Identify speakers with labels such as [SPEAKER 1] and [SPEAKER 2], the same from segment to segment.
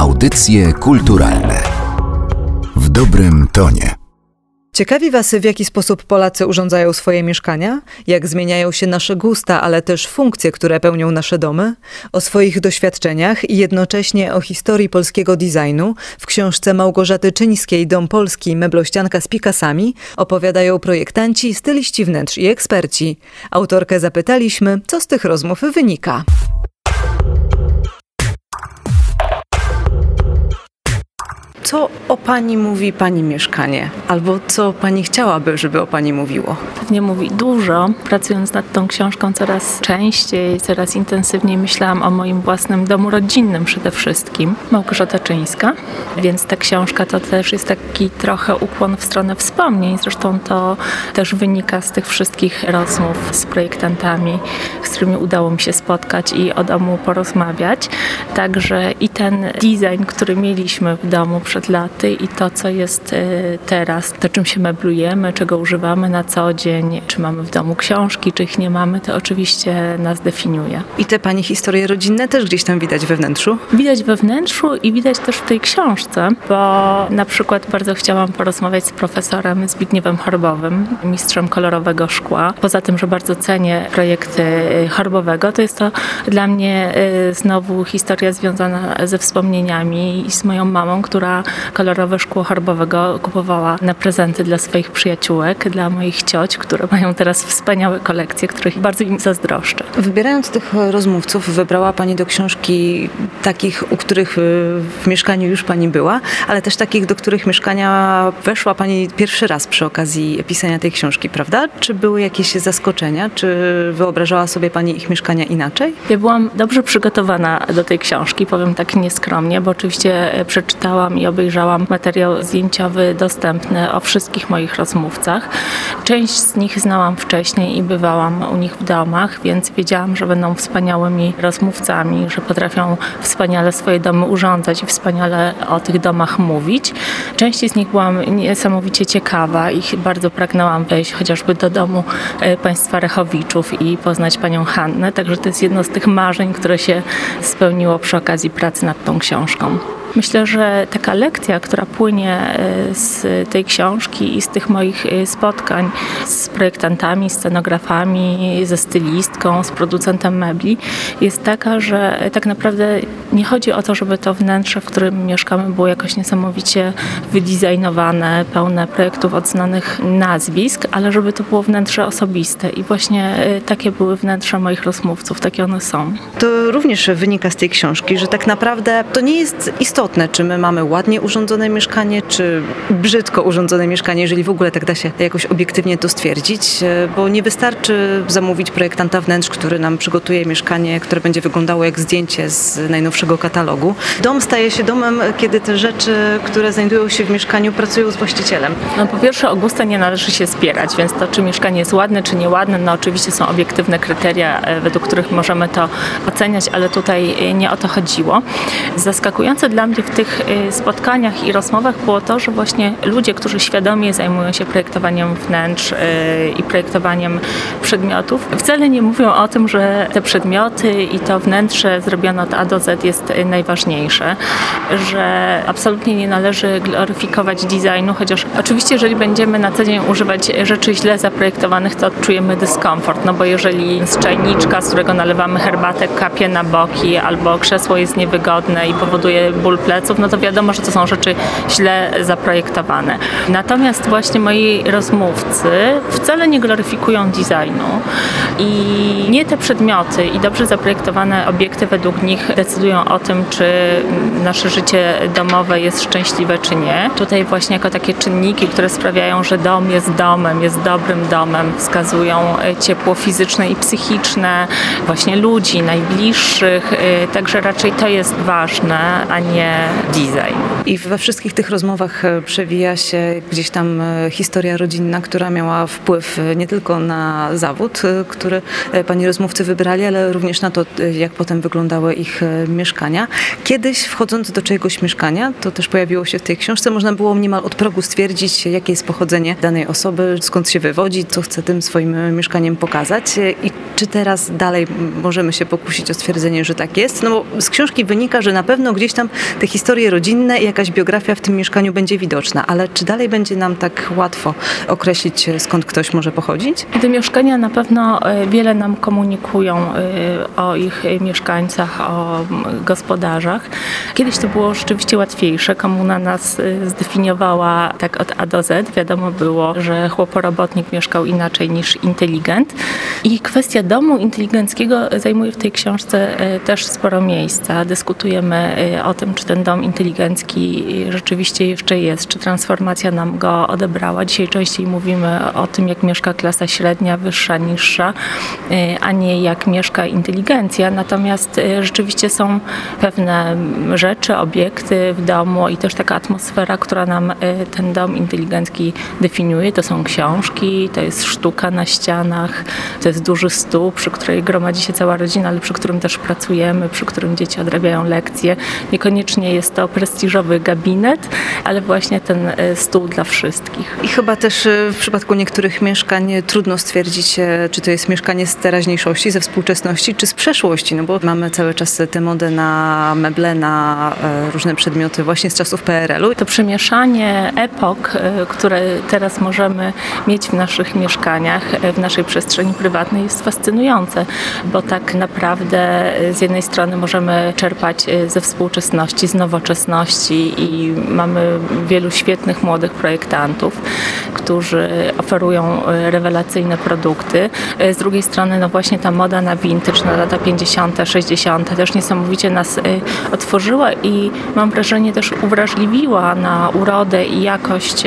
[SPEAKER 1] Audycje kulturalne w dobrym tonie.
[SPEAKER 2] Ciekawi Was, w jaki sposób Polacy urządzają swoje mieszkania? Jak zmieniają się nasze gusta, ale też funkcje, które pełnią nasze domy? O swoich doświadczeniach i jednocześnie o historii polskiego designu w książce Małgorzaty Czyńskiej Dom Polski Meblościanka z Pikasami opowiadają projektanci, styliści wnętrz i eksperci. Autorkę zapytaliśmy, co z tych rozmów wynika. Co o pani mówi pani mieszkanie? Albo co pani chciałaby, żeby o pani mówiło?
[SPEAKER 3] Pewnie mówi dużo. Pracując nad tą książką coraz częściej, coraz intensywniej myślałam o moim własnym domu rodzinnym przede wszystkim. Małgorzata Czyńska. Więc ta książka to też jest taki trochę ukłon w stronę wspomnień. Zresztą to też wynika z tych wszystkich rozmów z projektantami, z którymi udało mi się spotkać i o domu porozmawiać. Także i ten design, który mieliśmy w domu przed laty i to, co jest e, teraz, to czym się meblujemy, czego używamy na co dzień, czy mamy w domu książki, czy ich nie mamy, to oczywiście nas definiuje.
[SPEAKER 2] I te Pani historie rodzinne też gdzieś tam widać we wnętrzu?
[SPEAKER 3] Widać we wnętrzu i widać też w tej książce, bo na przykład bardzo chciałam porozmawiać z profesorem Zbigniewem Charbowym, mistrzem kolorowego szkła. Poza tym, że bardzo cenię projekty Charbowego, to jest to dla mnie e, znowu historia związana ze wspomnieniami i z moją mamą, która kolorowe szkło harbowego kupowała na prezenty dla swoich przyjaciółek, dla moich cioć, które mają teraz wspaniałe kolekcje, których bardzo im zazdroszczę.
[SPEAKER 2] Wybierając tych rozmówców, wybrała Pani do książki takich, u których y, w mieszkaniu już Pani była, ale też takich, do których mieszkania weszła Pani pierwszy raz przy okazji pisania tej książki, prawda? Czy były jakieś zaskoczenia? Czy wyobrażała sobie Pani ich mieszkania inaczej?
[SPEAKER 3] Ja byłam dobrze przygotowana do tej książki, powiem tak nieskromnie, bo oczywiście przeczytałam i obejrzałam materiał zdjęciowy dostępny o wszystkich moich rozmówcach. Część z nich znałam wcześniej i bywałam u nich w domach, więc wiedziałam, że będą wspaniałymi rozmówcami, że potrafią wspaniale swoje domy urządzać i wspaniale o tych domach mówić. Części z nich byłam niesamowicie ciekawa i bardzo pragnęłam wejść chociażby do domu e, państwa Rechowiczów i poznać panią Hannę, także to jest jedno z tych marzeń, które się spełniło przy okazji pracy nad tą książką. Myślę, że taka lekcja, która płynie e, z tej książki i z tych moich e, spotkań z projektantami, scenografami, ze stylistką, z producentem mebli, jest taka, że tak naprawdę nie chodzi o to, żeby to wnętrze, w którym mieszkamy, było jakoś niesamowicie wydizajnowane, pełne projektów od znanych nazwisk, ale żeby to było wnętrze osobiste. I właśnie e, takie były wnętrza moich rozmówców, takie one są.
[SPEAKER 2] To również wynika z tej książki, że tak naprawdę to nie jest istotne, istotne, czy my mamy ładnie urządzone mieszkanie, czy brzydko urządzone mieszkanie, jeżeli w ogóle tak da się jakoś obiektywnie to stwierdzić, e, bo nie wystarczy zamówić projektanta wnętrz, który nam przygotuje mieszkanie, które będzie wyglądało jak zdjęcie z najnowszego katalogu. Dom staje się domem, kiedy te rzeczy, które znajdują się w mieszkaniu, pracują z właścicielem.
[SPEAKER 3] No po pierwsze o gusta nie należy się spierać, więc to, czy mieszkanie jest ładne, czy nieładne, no oczywiście są obiektywne kryteria, e, według których możemy to oceniać, ale tutaj e, nie o to chodziło. Zaskakujące dla mnie w tych y, spotkaniach i rozmowach było to, że właśnie ludzie, którzy świadomie zajmują się projektowaniem wnętrz y, i projektowaniem przedmiotów, wcale nie mówią o tym, że te przedmioty i to wnętrze zrobione od A do Z jest y, najważniejsze, że absolutnie nie należy gloryfikować designu, chociaż oczywiście jeżeli będziemy na co dzień używać rzeczy źle zaprojektowanych, to odczujemy dyskomfort, no bo jeżeli z czajniczka, z którego nalewamy herbatę, kapie na boki albo krzesło jest niewygodne i powoduje ból pleców, no to wiadomo, że to są rzeczy źle zaprojektowane. Natomiast właśnie moi rozmówcy wcale nie gloryfikują designu i nie te przedmioty i dobrze zaprojektowane obiekty według nich decydują o tym, czy nasze życie domowe jest szczęśliwe, czy nie. Tutaj właśnie jako takie czynniki, które sprawiają, że dom jest domem, jest dobrym domem, wskazują ciepło fizyczne i psychiczne, właśnie ludzi, najbliższych, także raczej to jest ważne, a nie design.
[SPEAKER 2] I we wszystkich tych rozmowach e, przewija się gdzieś tam e, historia rodzinna, która miała wpływ e, nie tylko na zawód, który pani rozmówcy wybrali, ale również na to, jak potem wyglądały ich mieszkania. Kiedyś wchodząc do czyjegoś mieszkania, to też pojawiło się w tej książce, można było niemal od progu stwierdzić, jakie jest pochodzenie danej osoby, skąd się wywodzi, co chce tym swoim mieszkaniem pokazać i czy teraz dalej możemy się pokusić o stwierdzenie, że tak jest. No bo z książki wynika, że na pewno gdzieś tam te historie rodzinne i jakaś biografia w tym mieszkaniu będzie widoczna, ale czy dalej będzie nam tak łatwo określić, skąd ktoś może pochodzić?
[SPEAKER 3] Te mieszkania na pewno e, wiele nam komunikują e, o ich mieszkańcach, o gospodarzach. Kiedyś to było rzeczywiście łatwiejsze. Komuna nas e, zdefiniowała tak od A do Z. Wiadomo było, że chłoporobotnik mieszkał inaczej niż inteligent. I kwestia domu inteligenckiego zajmuje w tej książce też sporo miejsca. Dyskutujemy o tym, czy ten dom inteligencki rzeczywiście jeszcze jest, czy transformacja nam go odebrała. Dzisiaj częściej mówimy o tym, jak mieszka klasa średnia, wyższa, niższa, y, a nie jak mieszka inteligencja. Natomiast y, rzeczywiście są pewne rzeczy, obiekty w domu i też taka atmosfera, która nam y, ten dom inteligencki definiuje. To są książki, to jest sztuka na ścianach, to jest duży stół, przy której gromadzi się cała rodzina, ale przy którym też pracujemy, przy którym dzieci odrabiają lekcje. Niekoniecznie jest to prestiżowy gabinet, ale właśnie ten stół dla wszystkich.
[SPEAKER 2] I chyba też w przypadku niektórych mieszkań trudno stwierdzić, e, czy to jest mieszkanie z teraźniejszości, ze współczesności, czy z przeszłości, no bo mamy cały czas tę modę na meble, na e, różne przedmioty właśnie z czasów PRL-u.
[SPEAKER 3] To przemieszanie epok, e, które teraz możemy mieć w naszych mieszkaniach, w naszej przestrzeni prywatnej jest fascynujące, bo tak naprawdę z jednej strony możemy czerpać ze współczesności, z nowoczesności i mamy wielu świetnych młodych projektantów, którzy oferują e, rewelacyjne produkty. E, z drugiej strony, no właśnie ta moda na vintage, na lata 50., 60. też niesamowicie nas e, otworzyła i mam wrażenie też uwrażliwiła na urodę i jakość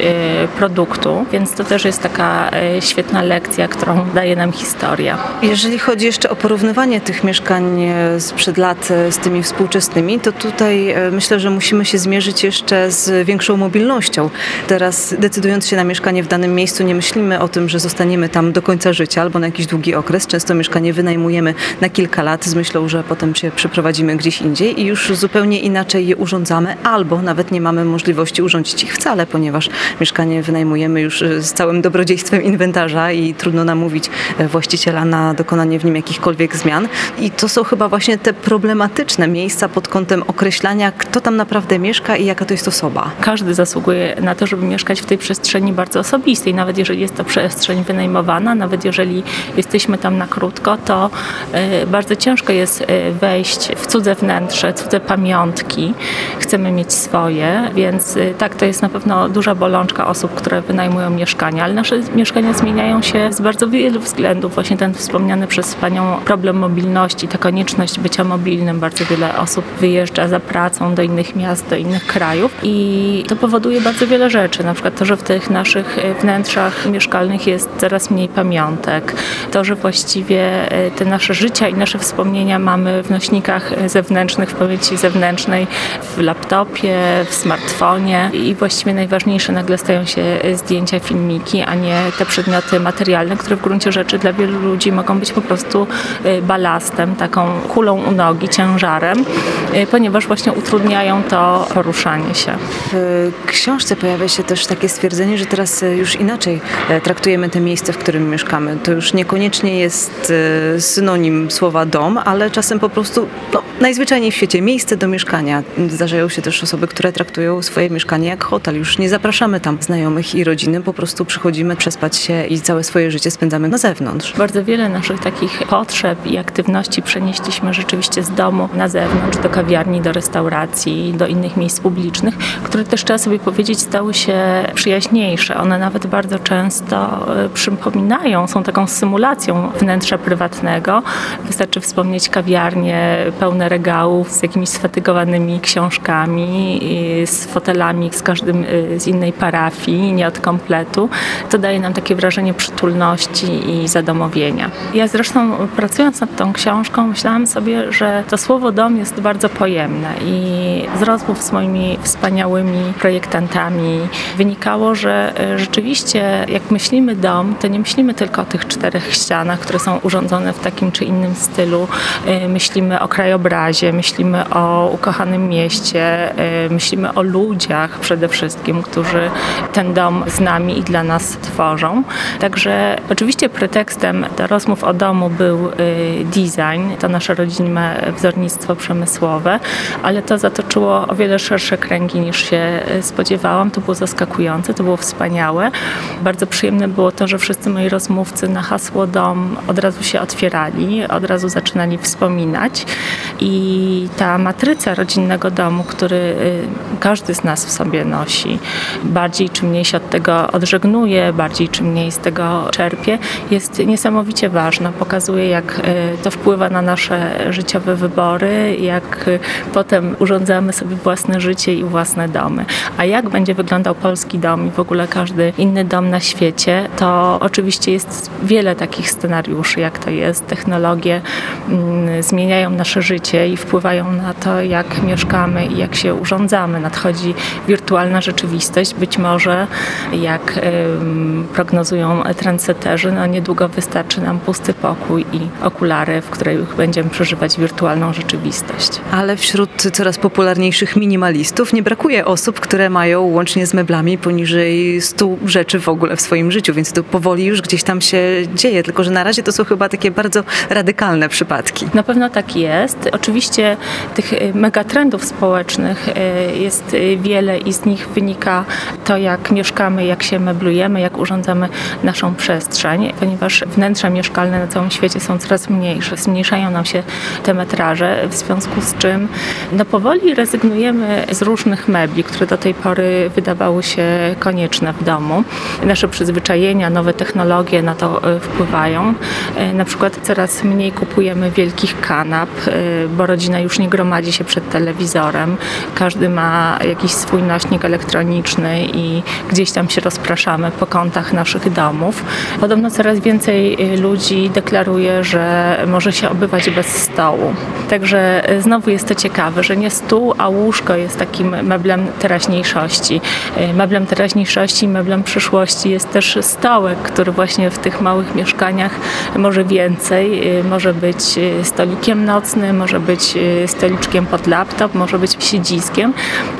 [SPEAKER 3] produktu, więc to też jest taka świetna lekcja, którą daje nam historia.
[SPEAKER 2] Jeżeli chodzi jeszcze o porównywanie tych mieszkań sprzed lat z tymi współczesnymi, to tutaj myślę, że musimy się zmierzyć jeszcze z większą mobilnością. Teraz decydując się na mieszkanie w danym miejscu, nie myślimy o tym, że zostaniemy tam do końca życia albo na jakiś długi okres. Często mieszkanie wynajmujemy na kilka lat z myślą, że potem się przeprowadzimy gdzieś indziej i już zupełnie inaczej je urządzamy, albo nawet nie mamy możliwości urządzić ich wcale, ponieważ mieszkanie wynajmujemy już e, z całym dobrodziejstwem inwentarza i trudno namówić e, właściciela na dokonanie w nim jakichkolwiek zmian. I to są chyba właśnie te problematyczne miejsca pod kątem określania, kto tam naprawdę mieszka i jaka to jest osoba.
[SPEAKER 3] Każdy zasługuje na to, żeby mieszkać w tej przestrzeni bardzo osobistej, nawet jeżeli jest to przestrzeń wynajmowana, nawet jeżeli jesteśmy tam na krótko, to e, bardzo ciężko jest e, wejść w cudze wnętrze, cudze pamiątki. Chcemy mieć swoje, więc e, tak, to jest na pewno duża bolączka osób, które wynajmują mieszkania, ale nasze mieszkania zmieniają się z bardzo wielu względów. Właśnie ten wspomniany przez Panią problem mobilności, ta konieczność bycia mobilnym. Bardzo wiele osób wyjeżdża za pracą do innych miast, do innych krajów i to powoduje bardzo wiele rzeczy. Na przykład to, że w tych naszych wnętrzach mieszkalnych jest coraz mniej pamiątek. To, że właściwie e, te nasze życia i nasze wspomnienia mamy w nośnikach zewnętrznych, w pamięci zewnętrznej, w laptopie, w smartfonie i właściwie najważniejsze nagle stają się zdjęcia, filmiki, a nie te przedmioty materialne, które w gruncie rzeczy dla wielu ludzi mogą być po prostu e, balastem, taką kulą u nogi, ciężarem, e, ponieważ właśnie utrudniają to poruszanie się.
[SPEAKER 2] W książce pojawia się też takie stwierdzenie, że teraz już inaczej traktujemy te miejsce, w którym mieszkamy. To już niekoniecznie jest e, synonim słowa dom, ale czasem po prostu no, najzwyczajniej w świecie miejsce do mieszkania. Zdarzają się też osoby, które traktują swoje mieszkanie jak hotel. Już nie zapraszamy tam znajomych i rodziny, po prostu przychodzimy przespać się i całe swoje życie spędzamy na zewnątrz.
[SPEAKER 3] Bardzo wiele naszych takich potrzeb i aktywności przenieśliśmy rzeczywiście z domu na zewnątrz, do kawiarni, do restauracji, do innych miejsc publicznych, które też trzeba sobie powiedzieć stały się przyjaźniejsze. One nawet bardzo często e, przypominają, są taką symulacją wnętrza prywatnego. Wystarczy wspomnieć kawiarnie pełne regałów z jakimiś sfatygowanymi książkami, z fotelami z każdym y, z innej parafii, nie od kompletu. To daje nam takie wrażenie przytulności i zadomowienia. Ja zresztą pracując nad tą książką myślałam sobie, że to słowo dom jest bardzo pojemne i z rozmów z moimi wspaniałymi projektantami wynikało, że y, rzeczywiście jak myślimy dom, to nie myślimy tylko o tych czterech ścianach, które są urządzone w takim czy innym stylu. Y, myślimy o krajobrazie myślimy o ukochanym mieście, myślimy o ludziach przede wszystkim, którzy ten dom z nami i dla nas tworzą. Także oczywiście pretekstem do rozmów o domu był design, to nasze rodzinne wzornictwo przemysłowe, ale to zatoczyło o wiele szersze kręgi niż się spodziewałam. To było zaskakujące, to było wspaniałe. Bardzo przyjemne było to, że wszyscy moi rozmówcy na hasło dom od razu się otwierali, od razu zaczynali wspominać i ta matryca rodzinnego domu, który y, każdy z nas w sobie nosi, bardziej czy mniej się od tego odżegnuje, bardziej czy mniej z tego czerpie, jest niesamowicie ważna. Pokazuje, jak y, to wpływa na nasze życiowe wybory, jak y, potem urządzamy sobie własne życie i własne domy. A jak będzie wyglądał polski dom i w ogóle każdy inny dom na świecie, to oczywiście jest wiele takich scenariuszy, jak to jest. Technologie mm, zmieniają nasze życie i wpływają na to, jak mieszkamy i jak się urządzamy. Nadchodzi wirtualna rzeczywistość. Być może, jak prognozują trendseterzy, no niedługo wystarczy nam pusty pokój i okulary, w których będziemy przeżywać wirtualną rzeczywistość.
[SPEAKER 2] Ale wśród coraz popularniejszych minimalistów nie brakuje osób, które mają łącznie z meblami poniżej 100 rzeczy w ogóle w swoim życiu, więc to powoli już gdzieś tam się dzieje, tylko że na razie to są chyba takie bardzo radykalne przypadki.
[SPEAKER 3] Na pewno tak jest. Oczywiście tych y, megatrendów społecznych y, jest y, wiele i z nich wynika to, jak mieszkamy, jak się meblujemy, jak urządzamy naszą przestrzeń, ponieważ wnętrza mieszkalne na całym świecie są coraz mniejsze, zmniejszają nam się te metraże, w związku z czym no powoli rezygnujemy z różnych mebli, które do tej pory wydawały się konieczne w domu. Nasze przyzwyczajenia, nowe technologie na to wpływają. Na przykład coraz mniej kupujemy wielkich kanap, bo rodzina już nie gromadzi się przed telewizorem. Każdy ma jakiś swój nośnik elektroniczny i gdzieś tam się rozpraszamy po kątach naszych domów. Podobno coraz więcej ludzi deklaruje, że może się obywać bez stołu. Także znowu jest to ciekawe, że nie stół, a łóżko jest takim meblem teraźniejszości. Meblem teraźniejszości, meblem przyszłości jest też stołek, który właśnie w tych małych mieszkaniach może więcej. Y, może być y, stolikiem nocnym, może być y, stoliczkiem pod laptop, może być siedziskiem.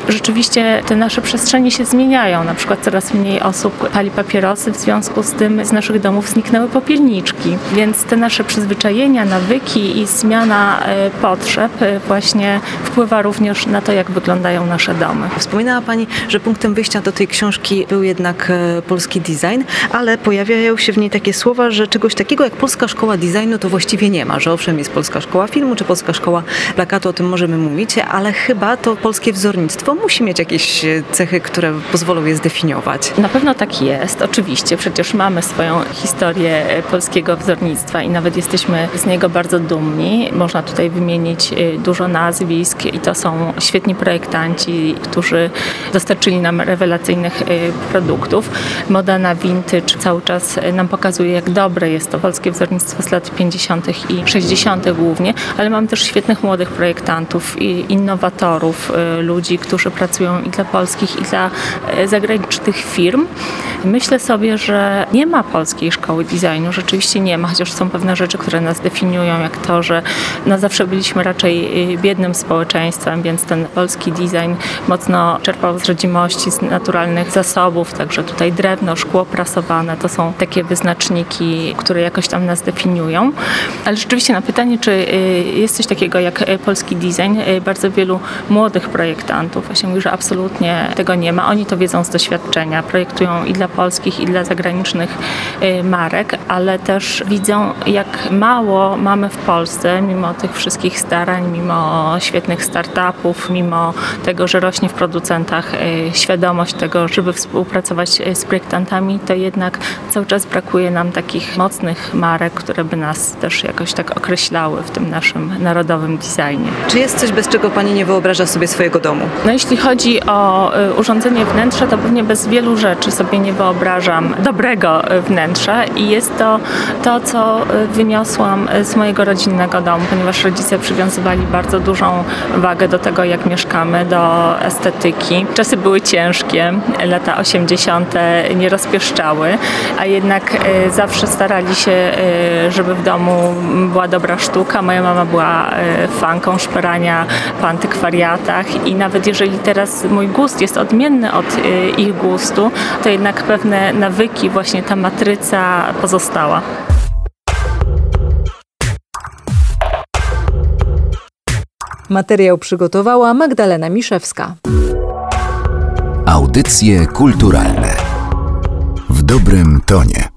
[SPEAKER 3] Rzeczywiście te nasze przestrzenie się zmieniają. Na przykład coraz mniej osób pali papierosy, w związku z tym z naszych domów zniknęły popielniczki. Więc te nasze przyzwyczajenia, nawyki i zmiana potrzeb właśnie wpływa również na to, jak wyglądają nasze domy.
[SPEAKER 2] Wspominała Pani, że punktem wyjścia do tej książki był jednak polski design, ale pojawiają się w niej takie słowa, że czegoś takiego jak Polska Szkoła Designu to właściwie nie ma, że owszem jest Polska Szkoła Filmu czy Polska Szkoła Plakatu, o tym możemy mówić, ale chyba to polskie wzornictwo musi mieć jakieś e, cechy, które pozwolą je zdefiniować.
[SPEAKER 3] Na pewno tak jest, oczywiście. Przecież mamy swoją historię e, polskiego wzornictwa i nawet jesteśmy z niego bardzo dumni. Można tutaj wymienić dużo nazwisk i to są świetni projektanci, którzy dostarczyli nam rewelacyjnych produktów. Moda na vintage cały czas nam pokazuje, jak dobre jest to polskie wzornictwo z lat 50. i 60. głównie, ale mam też świetnych młodych projektantów innowatorów, y, ludzi, którzy pracują i dla polskich, i dla y, zagranicznych firm. Myślę sobie, że nie ma polskiej szkoły designu, rzeczywiście nie ma, chociaż są pewne rzeczy, które nas definiują, jak to, że no zawsze byliśmy raczej y, biednym społeczeństwem, więc ten polski design mocno czerpał z rodzimości, z naturalnych zasobów, także tutaj drewno, szkło prasowane to są takie wyznaczniki, które jakoś tam nas definiują. Ale rzeczywiście na pytanie, czy jest coś takiego jak y, polski design, y, bardzo wielu młodych projektantów właśnie mówi, że absolutnie tego nie ma. Oni to wiedzą z doświadczenia, projektują i dla polskich, i dla zagranicznych marek, ale też widzą, jak mało mamy w Polsce, mimo tych wszystkich starań, mimo świetnych startupów, mimo tego, że rośnie w producentach świadomość tego, żeby współpracować e, z projektantami, to jednak cały czas brakuje nam takich mocnych marek, które by nas też jakoś tak określały w tym naszym narodowym designie.
[SPEAKER 2] Czy jest coś, bez czego Pani nie wyobraża sobie swojego domu?
[SPEAKER 3] No jeśli chodzi o e, urządzenie wnętrza, to pewnie bez wielu rzeczy sobie nie wyobrażam dobrego e, wnętrza i jest to to, co wyniosłam z mojego rodzinnego domu, ponieważ rodzice przywiązywali bardzo dużą wagę do tego, jak mieszkamy, do estetyki. Czasy były ciężkie, lata 80. nie rozpieszczały, a jednak zawsze starali się, żeby w domu była dobra sztuka. Moja mama była fanką szperania po antykwariatach i nawet jeżeli teraz mój gust jest odmienny od ich gustu, to jednak pewne nawyki, właśnie ta matryca pozostała.
[SPEAKER 4] Materiał przygotowała Magdalena Miszewska.
[SPEAKER 1] Audycje kulturalne w dobrym tonie.